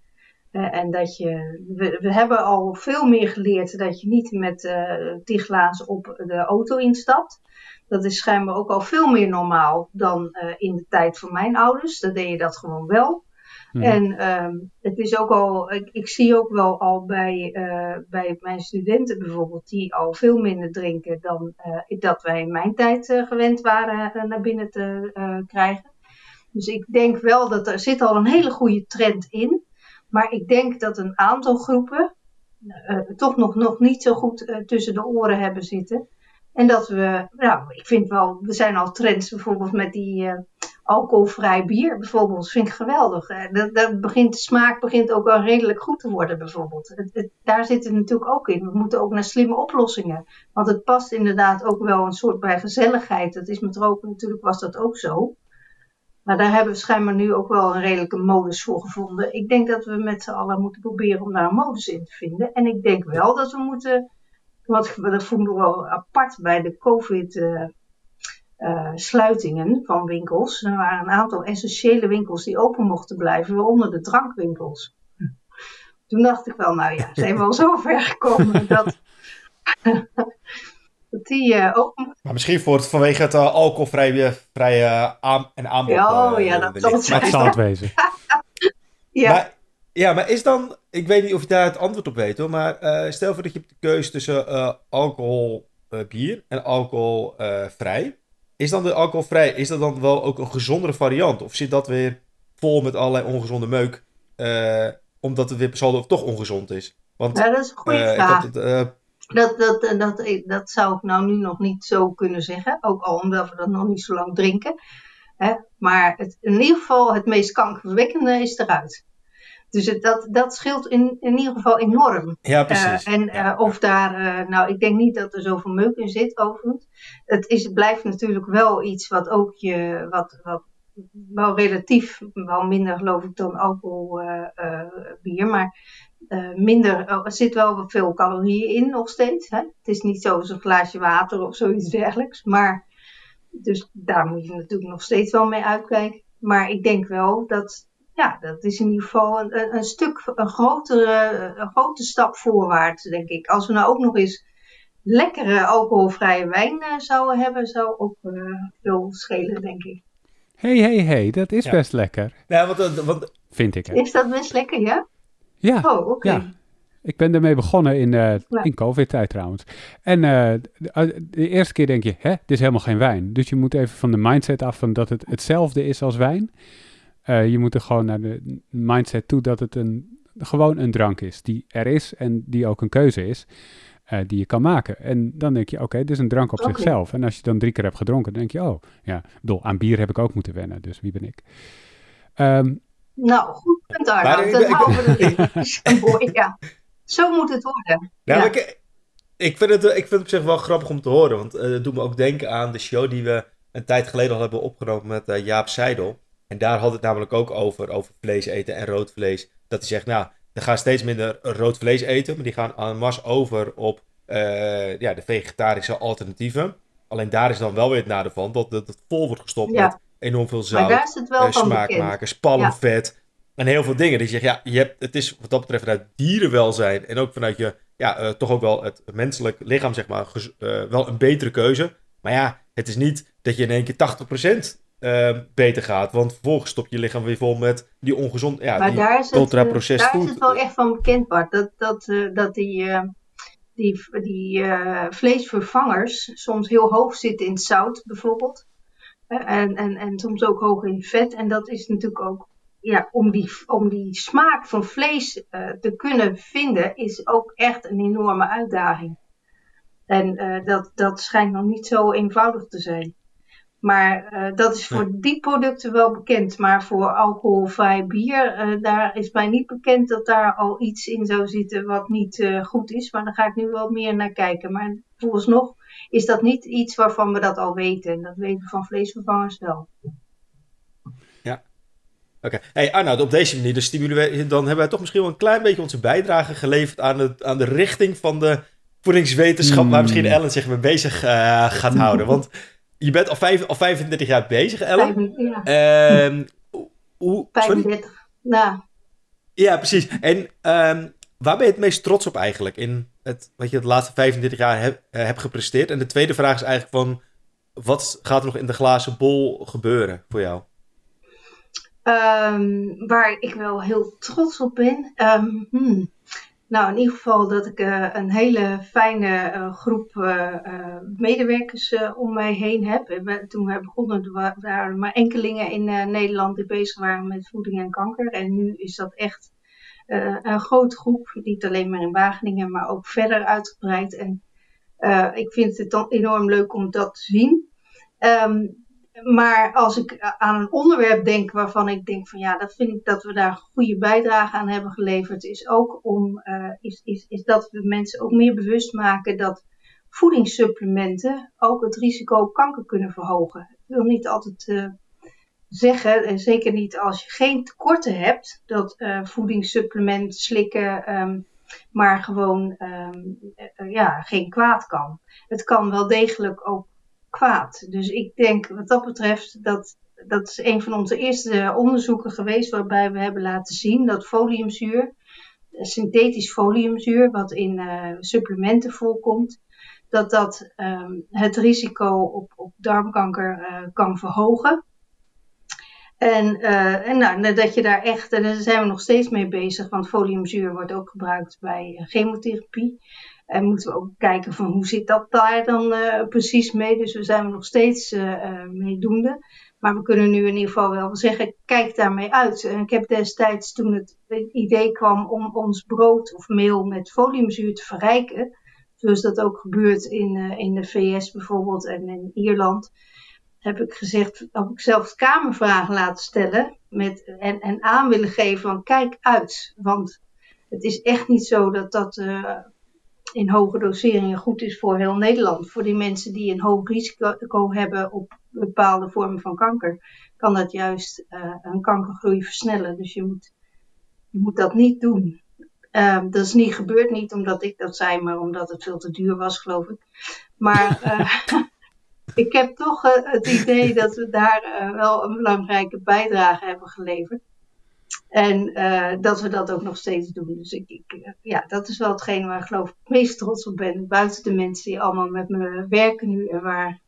Uh, en dat je, we, we, hebben al veel meer geleerd dat je niet met uh, die glazen op de auto instapt. Dat is schijnbaar ook al veel meer normaal dan uh, in de tijd van mijn ouders. Dan deed je dat gewoon wel. Mhm. En um, het is ook al, ik, ik, zie ook wel al bij, uh, bij mijn studenten bijvoorbeeld, die al veel minder drinken dan uh, dat wij in mijn tijd gewend waren naar binnen te krijgen. Dus ik denk wel dat er zit al een hele goede trend in. Maar ik denk dat een aantal groepen toch nog, nog niet zo goed tussen de oren hebben zitten. En dat we, nou, ik vind wel, er zijn al trends bijvoorbeeld met die uh, alcoholvrij bier bijvoorbeeld. Vind ik geweldig. Dat, dat begint, de smaak begint ook wel redelijk goed te worden bijvoorbeeld. Daar zit het natuurlijk ook in. We moeten ook naar slimme oplossingen. Want het past inderdaad ook wel een soort bij gezelligheid. Dat is met roken natuurlijk was dat ook zo. Maar daar hebben we schijnbaar nu ook wel een redelijke modus voor gevonden. Ik denk dat we met z'n allen moeten proberen om daar een modus in te vinden. En ik denk wel dat we moeten wat, dat vonden we wel apart bij de COVID-sluitingen uh, van winkels. Er waren een aantal essentiële winkels die open mochten blijven, waaronder de drankwinkels. Toen dacht ik wel, nou ja, zijn we al zo ver gekomen dat, dat die uh, open Maar misschien voor het, vanwege het uh, alcoholvrije vrije aan, en aanbod. Ja, oh, ja dat zal het wezen. ja. Ja, maar is dan, ik weet niet of je daar het antwoord op weet hoor, maar uh, stel voor dat je hebt de keuze tussen uh, alcohol uh, bier en alcoholvrij. is dan de alcoholvrij, is dat dan wel ook een gezondere variant? Of zit dat weer vol met allerlei ongezonde meuk, omdat het weer saldo toch ongezond is? Want, ja, dat is een goede vraag. Het, dat, dat, dat, dat zou ik nou nu nog niet zo kunnen zeggen, ook al omdat we dat nog niet zo lang drinken. Hè? Maar het, in ieder geval het meest kankerverwekkende is eruit. Dus het, dat, dat scheelt in, in ieder geval enorm. Ja, precies. Uh, en uh, of daar, uh, nou, ik denk niet dat er zoveel meuk in zit, overigens. Het, is, het blijft natuurlijk wel iets wat ook je, wat, wat wel relatief, wel minder geloof ik dan alcohol, bier, maar minder, er zit wel veel calorieën in nog steeds. Hè? Het is niet zoals een glaasje water of zoiets dergelijks, maar dus daar moet je natuurlijk nog steeds wel mee uitkijken. Maar ik denk wel dat ja, dat is in ieder geval een, een stuk, een grotere, een grote stap voorwaarts, denk ik. Als we nou ook nog eens lekkere alcoholvrije wijn uh, zouden hebben, zou ook uh, veel schelen, denk ik. Hé, hé, hé, dat is best lekker. Ja, want, eh, want... Vind ik. Hè? Is dat best lekker, ja? Ja. Oh, oké. Ja. Ik ben ermee begonnen in, uh, in COVID-tijd trouwens. En de, de, eerste keer denk je, hè, dit is helemaal geen wijn. Dus je moet even van de mindset af van dat het hetzelfde is als wijn. Uh, je moet er gewoon naar de mindset toe dat het een, gewoon een drank is die er is en die ook een keuze is. Uh, die je kan maken. En dan denk je, oké, okay, dit is een drank op zichzelf. En als je dan drie keer hebt gedronken, dan denk je, oh, ja, bedoel, aan bier heb ik ook moeten wennen, dus wie ben ik? Um, nou, goed punt daar. Dat houden we ja. Zo moet het worden. Nou, ja. ik, ik, vind het, ik vind het op zich wel grappig om te horen, want uh, het doet me ook denken aan de show die we een tijd geleden al hebben opgenomen met uh, Jaap Seidel. En daar had het namelijk ook over, over vlees eten en rood vlees. Dat hij zegt, nou, er gaan steeds minder rood vlees eten, maar die gaan en masse over op uh, ja, de vegetarische alternatieven. Alleen daar is dan wel weer het nadeel van, dat het vol wordt gestopt met enorm veel zout, uh, smaakmakers, palmvet en heel veel dingen. Dus je zegt, ja, je hebt, het is wat dat betreft vanuit dierenwelzijn en ook vanuit je, ja, uh, toch ook wel het menselijk lichaam, zeg maar, wel een betere keuze. Maar ja, het is niet dat je in één keer 80% uh, beter gaat. Want vervolgens stop je lichaam weer vol met die ongezond, ja, maar die daar is het, Daar is het wel echt van bekend, Bart. Dat, dat, uh, dat die, uh, die, die vleesvervangers soms heel hoog zitten in zout bijvoorbeeld. En, en, en soms ook hoog in vet. En dat is natuurlijk ook, ja, om die, om die smaak van vlees te kunnen vinden, is ook echt een enorme uitdaging. En dat, dat schijnt nog niet zo eenvoudig te zijn. Maar uh, dat is voor die producten wel bekend. Maar voor alcoholvrij bier, uh, daar is mij niet bekend dat daar al iets in zou zitten wat niet uh, goed is. Maar daar ga ik nu wel meer naar kijken. Maar volgens nog is dat niet iets waarvan we dat al weten. En dat weten we van vleesvervangers wel. Ja. Oké. Hey Arnoud, op deze manier dus stimuleren, dan hebben wij toch misschien wel een klein beetje onze bijdrage geleverd aan de, aan de richting van de voedingswetenschap, waar misschien hmm. Ellen zich mee bezig gaat houden. Want je bent al, vijf, al 35 jaar bezig, Ellen. ja. Um, hoe, 35, nou. Ja, precies. En um, waar ben je het meest trots op eigenlijk in het, wat je de laatste 35 jaar heb, uh, hebt gepresteerd? En de tweede vraag is eigenlijk van, wat gaat er nog in de glazen bol gebeuren voor jou? Um, waar ik wel heel trots op ben. Hmm. Nou, in ieder geval dat ik uh, een hele fijne uh, groep uh, medewerkers om mij heen heb. toen we begonnen waren maar enkelingen in Nederland die bezig waren met voeding en kanker. En nu is dat echt een grote groep, niet alleen maar in Wageningen, maar ook verder uitgebreid. En ik vind het dan enorm leuk om dat te zien. Um, maar als ik aan een onderwerp denk waarvan ik denk van ja, dat vind ik dat we daar goede bijdrage aan hebben geleverd, is ook om, uh, is, is, is dat we mensen ook meer bewust maken dat voedingssupplementen ook het risico op kanker kunnen verhogen. Ik wil niet altijd uh, zeggen, en zeker niet als je geen tekorten hebt, dat uh, voedingssupplement slikken um, maar gewoon um, ja, geen kwaad kan. Het kan wel degelijk ook Dus ik denk wat dat betreft dat dat is een van onze eerste onderzoeken geweest waarbij we hebben laten zien dat foliumzuur, synthetisch foliumzuur, wat in uh, supplementen voorkomt, dat dat um, het risico op, op darmkanker uh, kan verhogen. En, en nou, dat je daar echt, en daar zijn we nog steeds mee bezig, want foliumzuur wordt ook gebruikt bij chemotherapie. En moeten we ook kijken van hoe zit dat daar dan uh, precies mee. Dus we zijn nog steeds uh, meedoende. Maar we kunnen nu in ieder geval wel zeggen, kijk daarmee uit. En ik heb destijds toen het idee kwam om ons brood of meel met foliumzuur te verrijken. Zoals dat ook gebeurt in, in de VS bijvoorbeeld en in Ierland. Heb ik gezegd, heb ik zelfs kamervragen laten stellen. Met, en, en aan willen geven van kijk uit. Want het is echt niet zo dat dat in hoge doseringen goed is voor heel Nederland. Voor die mensen die een hoog risico hebben op bepaalde vormen van kanker, kan dat juist uh, een kankergroei versnellen. Dus je moet, je moet dat niet doen. Uh, dat is niet gebeurd, niet omdat ik dat zei, maar omdat het veel te duur was, geloof ik. Maar uh, ik heb toch het idee dat we daar wel een belangrijke bijdrage hebben geleverd. En uh, dat we dat ook nog steeds doen. Dus ik, ik, eh, ja, dat is wel hetgeen waar ik geloof ik het meest trots op ben. Buiten de mensen die allemaal met me werken nu en waar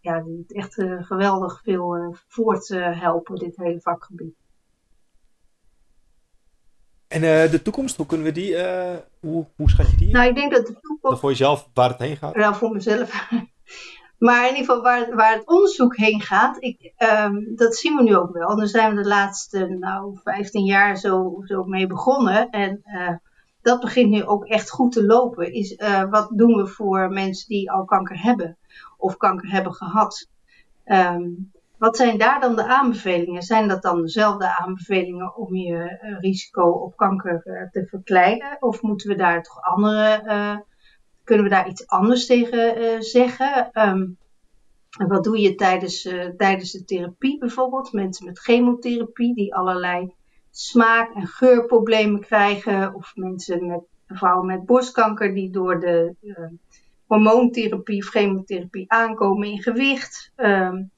ja, die het echt uh, geweldig veel uh, voort helpen, dit hele vakgebied. En de toekomst, hoe kunnen we die, hoe, hoe schat je die? Nou, ik denk dat de toekomst... Dan voor jezelf, waar het heen gaat? Ja, voor mezelf. Maar in ieder geval waar, waar het onderzoek heen gaat, ik, um, dat zien we nu ook wel. Daar zijn we de laatste nou, 15 jaar zo, mee begonnen. En uh, dat begint nu ook echt goed te lopen. Is, uh, wat doen we voor mensen die al kanker hebben of kanker hebben gehad? Um, wat zijn daar dan de aanbevelingen? Zijn dat dan dezelfde aanbevelingen om je uh, risico op kanker te verkleinen? Of moeten we daar toch andere kunnen we daar iets anders tegen uh, zeggen? Um, wat doe je tijdens, uh, tijdens de therapie bijvoorbeeld? Mensen met chemotherapie die allerlei smaak- en geurproblemen krijgen. Of mensen met, vrouwen met borstkanker die door de uh, hormoontherapie of chemotherapie aankomen in gewicht. Um,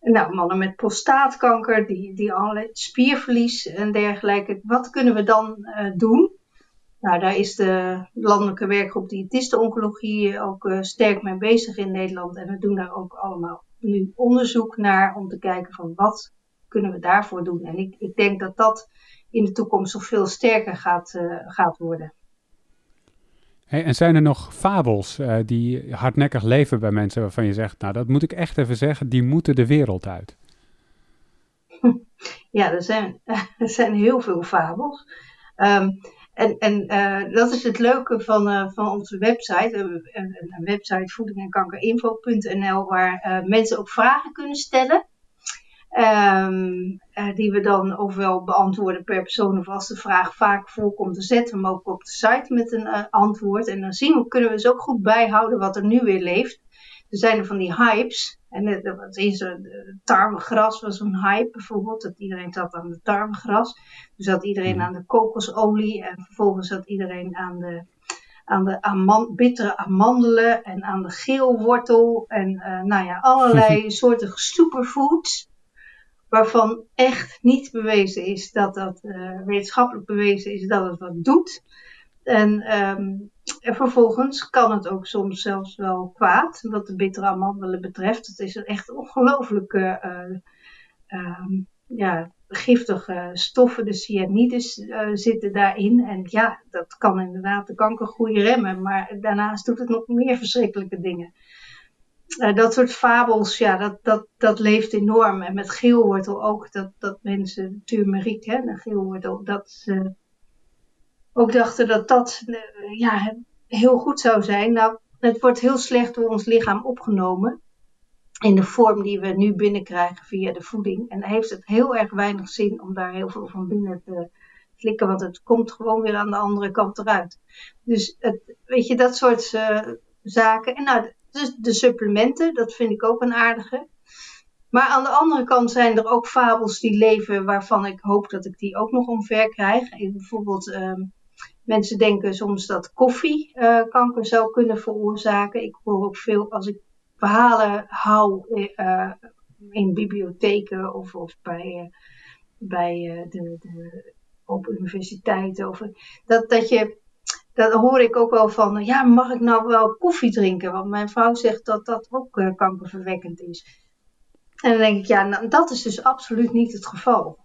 nou, mannen met prostaatkanker, die, die allerlei spierverlies en dergelijke. Wat kunnen we dan doen? Nou, daar is de landelijke werkgroep diëtistenoncologie ook uh, sterk mee bezig in Nederland. En we doen daar ook allemaal nu onderzoek naar om te kijken van wat kunnen we daarvoor doen. En ik, ik denk dat dat in de toekomst nog veel sterker gaat, uh, gaat worden. Hey, en zijn er nog fabels uh, die hardnekkig leven bij mensen waarvan je zegt, nou dat moet ik echt even zeggen, die moeten de wereld uit? Ja, er zijn, er zijn heel veel fabels. Um, En, en uh, dat is het leuke van, uh, van onze website. Een, een website voeding waar uh, mensen ook vragen kunnen stellen. Um, die we dan ofwel beantwoorden per persoon of als de vraag vaak voorkomt, dan zetten we hem ook op de site met een antwoord. En dan zien we, kunnen we dus ook goed bijhouden wat er nu weer leeft. Er zijn er van die hypes. En dat is een tarwegras was een hype bijvoorbeeld. Dat iedereen zat aan de tarwegras. Dus zat iedereen mhm. aan de kokosolie. En vervolgens zat iedereen aan de, aan de aman, bittere amandelen. En aan de geelwortel. En uh, nou ja, allerlei soorten superfoods. Waarvan echt niet bewezen is dat dat, uh, wetenschappelijk bewezen is dat het wat doet. En, um, en vervolgens kan het ook soms zelfs wel kwaad, wat de bittere amandelen betreft. Het is echt ongelooflijke uh, uh, ja, giftige stoffen, de cyanides uh, zitten daarin. En ja, dat kan inderdaad de kankergroei remmen, maar daarnaast doet het nog meer verschrikkelijke dingen. Uh, dat soort fabels, ja, dat, dat, dat leeft enorm. En met geelwortel ook, dat, dat mensen, turmeriek, hè, de geelwortel, dat uh, ook dachten dat dat uh, ja, heel goed zou zijn. Nou, het wordt heel slecht door ons lichaam opgenomen. In de vorm die we nu binnenkrijgen via de voeding. En heeft het heel erg weinig zin om daar heel veel van binnen te flikken. Want het komt gewoon weer aan de andere kant eruit. Dus het, weet je, dat soort uh, zaken. En nou, dus de supplementen, dat vind ik ook een aardige. Maar aan de andere kant zijn er ook fabels die leven waarvan ik hoop dat ik die ook nog omver krijg. Bijvoorbeeld um, Mensen denken soms dat koffie uh, kanker zou kunnen veroorzaken. Ik hoor ook veel als ik verhalen hou uh, in bibliotheken of, of bij, bij de, de, op universiteiten. Of, dat, dat je, dat hoor ik ook wel van, ja, mag ik nou wel koffie drinken? Want mijn vrouw zegt dat dat ook kankerverwekkend is. En dan denk ik, ja, nou, dat is dus absoluut niet het geval.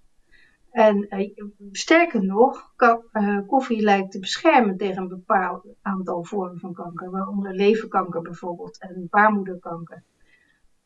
En uh, sterker nog, uh, koffie lijkt te beschermen tegen een bepaald aantal vormen van kanker, waaronder leverkanker bijvoorbeeld en baarmoederkanker.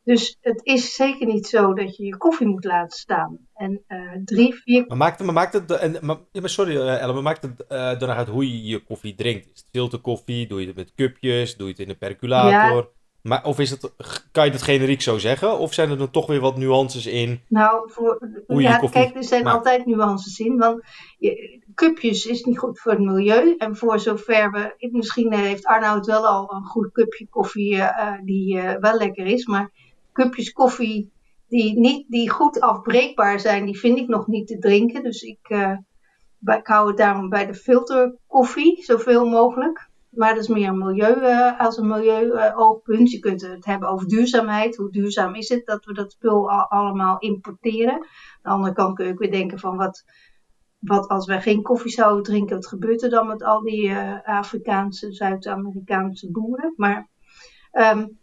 Dus het is zeker niet zo dat je je koffie moet laten staan. En uh, drie, vier. Maar maakt, maar maakt het. En, maar, ja, maar sorry, Ellen, maar maakt het uh, dan uit hoe je je koffie drinkt? Is het filterkoffie? Doe je het met cupjes? Doe je het in een percolator? Ja. Maar of is het, kan je dat generiek zo zeggen? Of zijn er dan toch weer wat nuances in? Nou, voor, ja, kijk, er zijn altijd nuances in. Want je, cupjes is niet goed voor het milieu. En voor zover we. Misschien heeft Arnoud wel al een goed cupje koffie uh, die uh, wel lekker is. Maar cupjes koffie die, niet, die goed afbreekbaar zijn, die vind ik nog niet te drinken. Dus ik, uh, ik hou het daarom bij de filterkoffie, zoveel mogelijk. Maar dat is meer een milieu, uh, als een milieu-oogpunt. Uh, je kunt het hebben over duurzaamheid. Hoe duurzaam is het dat we dat spul al, allemaal importeren? Aan de andere kant kun je ook weer denken van wat, wat als wij geen koffie zouden drinken, wat gebeurt er dan met al die uh, Afrikaanse, Zuid-Amerikaanse boeren? Maar um,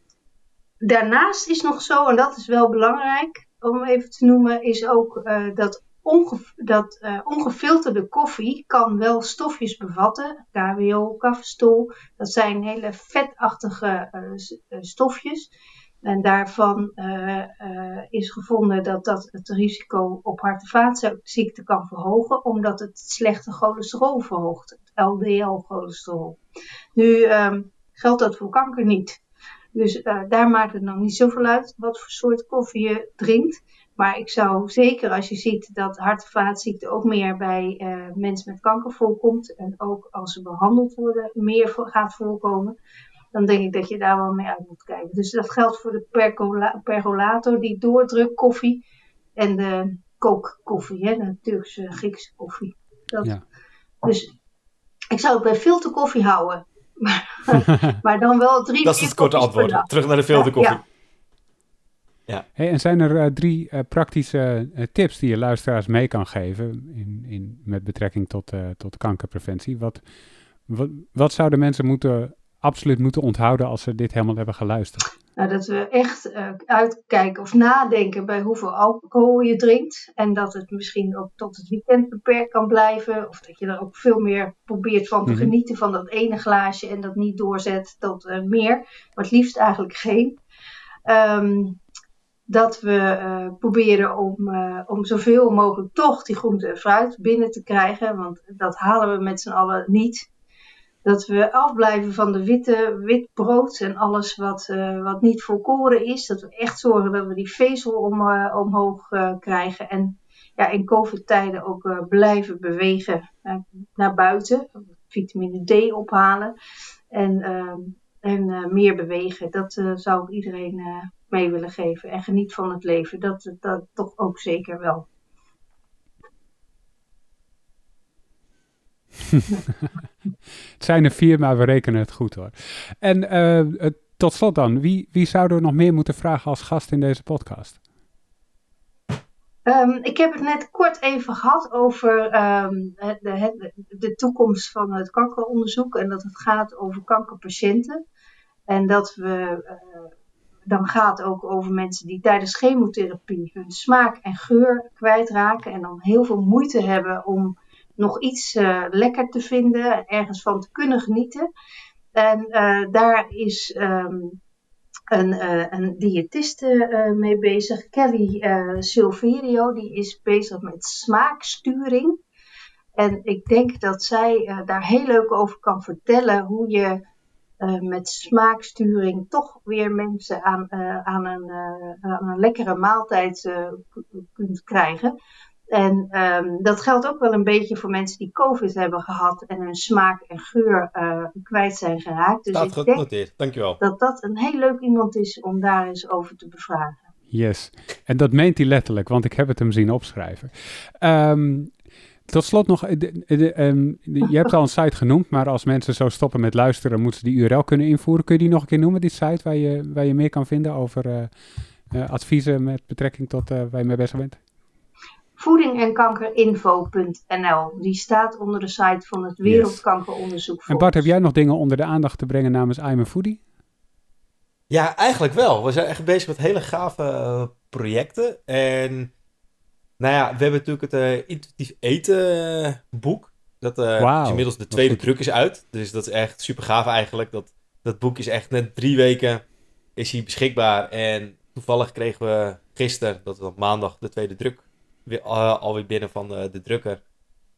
daarnaast is nog zo, en dat is wel belangrijk om even te noemen, is ook dat onge dat uh, ongefilterde koffie kan wel stofjes bevatten. KWO, kafstol. Dat zijn hele vetachtige uh, stofjes. En daarvan is gevonden dat dat het risico op hart- en vaatziekten kan verhogen, omdat het slechte cholesterol verhoogt, het LDL-cholesterol. Nu um, geldt dat voor kanker niet. Dus daar maakt het nog niet zoveel uit wat voor soort koffie je drinkt. Maar ik zou zeker als je ziet dat hart- en vaatziekte ook meer bij uh, mensen met kanker voorkomt. En ook als ze behandeld worden meer voor, gaat voorkomen. Dan denk ik dat je daar wel mee uit moet kijken. Dus dat geldt voor de percola percolator, die doordruk koffie. En de kookkoffie, hè, de Turkse Griekse koffie. Dat, ja. Dus ik zou het bij filterkoffie houden. Maar, maar dan wel drie Dat is het korte antwoord. Terug naar de filterkoffie. Ja, ja. Hey, en zijn er uh, drie uh, praktische uh, tips die je luisteraars mee kan geven in, in, met betrekking tot, tot kankerpreventie? Wat, wat, wat zouden mensen moeten, absoluut moeten onthouden als ze dit helemaal hebben geluisterd? Nou, dat we echt uitkijken of nadenken bij hoeveel alcohol je drinkt. En dat het misschien ook tot het weekend beperkt kan blijven. Of dat je er ook veel meer probeert van te mm-hmm. genieten van dat ene glaasje en dat niet doorzet tot meer. Maar het liefst eigenlijk geen. Um, dat we proberen om, om zoveel mogelijk toch die groente en fruit binnen te krijgen. Want dat halen we met z'n allen niet dat we afblijven van de witte, wit brood en alles wat, uh, wat niet volkoren is. Dat we echt zorgen dat we die vezel om, omhoog krijgen. En ja, in COVID-tijden ook blijven bewegen naar buiten. Vitamine D ophalen. En, ehm, en meer bewegen. Dat zou ik iedereen mee willen geven. En geniet van het leven. Dat, dat toch ook zeker wel. het zijn er vier, maar we rekenen het goed hoor. En uh, tot slot dan, wie, wie zouden we nog meer moeten vragen als gast in deze podcast? Um, ik heb het net kort even gehad over um, de, de, toekomst van het kankeronderzoek en dat het gaat over kankerpatiënten. En dat we, uh, dan gaat ook over mensen die tijdens chemotherapie hun smaak en geur kwijtraken en dan heel veel moeite hebben om nog iets uh, lekker te vinden, ergens van te kunnen genieten. En uh, daar is um, een, uh, een diëtiste mee bezig, Kelly Silverio, die is bezig met smaaksturing. En ik denk dat zij daar heel leuk over kan vertellen hoe je met smaaksturing toch weer mensen aan, aan, een, aan een lekkere maaltijd kunt krijgen. En um, dat geldt ook wel een beetje voor mensen die COVID hebben gehad en hun smaak en geur uh, kwijt zijn geraakt. Dus dat ik denk dankjewel. Dat dat een heel leuk iemand is om daar eens over te bevragen. Yes, en dat meent hij letterlijk, want ik heb het hem zien opschrijven. Um, tot slot nog, de, de, um, je hebt al een site genoemd, maar als mensen zo stoppen met luisteren, moeten ze die URL kunnen invoeren. Kun je die nog een keer noemen, die site waar je, waar je meer kan vinden over uh, uh, adviezen met betrekking tot waar je mee bezig bent? voedingenkankerinfo.nl. Die staat onder de site van het Wereldkankeronderzoek. En Bart, heb jij nog dingen onder de aandacht te brengen namens I'm a Foodie? Ja, eigenlijk wel. We zijn echt bezig met hele gave uh, projecten. En nou ja, we hebben natuurlijk het uh, intuïtief eten uh, boek. Dat wow, is inmiddels de tweede druk is uit. Dus dat is echt super gaaf eigenlijk. Dat, dat boek is echt net drie weken is hij beschikbaar. En toevallig kregen we gisteren, dat dan maandag, de tweede druk weer, uh, alweer binnen van de, de drukker. Dus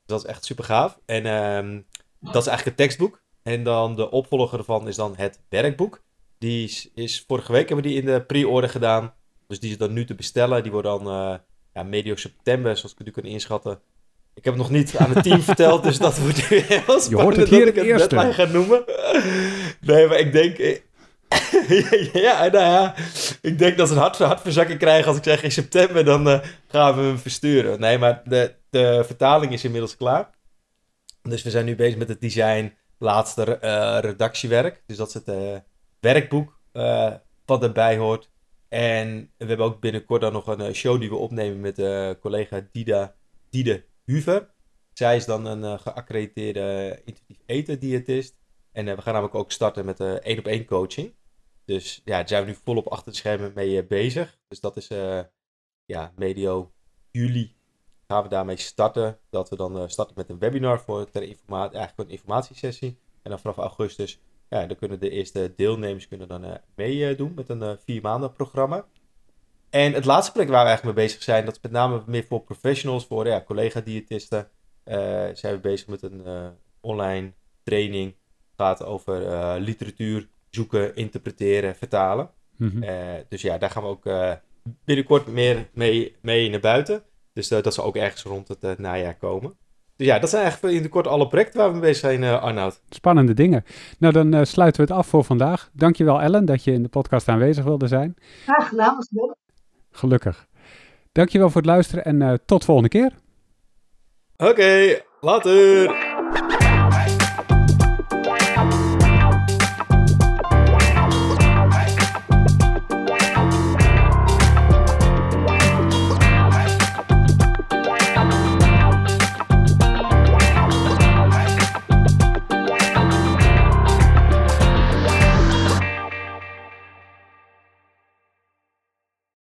dat is echt super gaaf. En um, dat is eigenlijk het tekstboek. En dan de opvolger ervan is dan het werkboek. Die is, is vorige week hebben we die in de pre-order gedaan. Dus die is dan nu te bestellen. Die wordt dan ja, medio september, zoals ik nu kan inschatten. Ik heb het nog niet aan het team verteld, dus dat wordt heel spannend Je hoort het hier dat ik het ga noemen. Nee, maar ik denk, ja, nou ja, ik denk dat ze een hart, hartverzakking krijgen als ik zeg in september, dan uh, gaan we hem versturen. Nee, maar de, de vertaling is inmiddels klaar. Dus we zijn nu bezig met het design, laatste uh, redactiewerk. Dus dat is het uh, werkboek wat erbij hoort. En we hebben ook binnenkort dan nog een show die we opnemen met collega Dida, Dide Huver. Zij is dan een geaccrediteerde intuïtief eten diëtist. En we gaan namelijk ook starten met één op één coaching. Dus ja, daar zijn we nu volop achter de schermen mee bezig. Dus dat is ja, medio juli gaan we daarmee starten. Dat we dan starten met een webinar voor ter informatie, eigenlijk een informatiesessie. En dan vanaf augustus, ja, dan kunnen de eerste deelnemers kunnen dan meedoen met een vier maanden programma. En het laatste plek waar we eigenlijk mee bezig zijn, dat is met name meer voor professionals, voor ja, collega-diëtisten. zijn we bezig met een online training. Het gaat over literatuur, zoeken, interpreteren, vertalen. Mhm. Eh, dus ja, daar gaan we ook uh, binnenkort meer mee, mee naar buiten. Dus uh, dat zal ook ergens rond het najaar komen. Dus ja, dat zijn eigenlijk in de kort alle projecten waar we mee bezig zijn, Arnoud. Spannende dingen. Nou, dan sluiten we het af voor vandaag. Dankjewel Ellen dat je in de podcast aanwezig wilde zijn. Graag gedaan, was leuk. Gelukkig. Dankjewel voor het luisteren en tot volgende keer. Oké, later.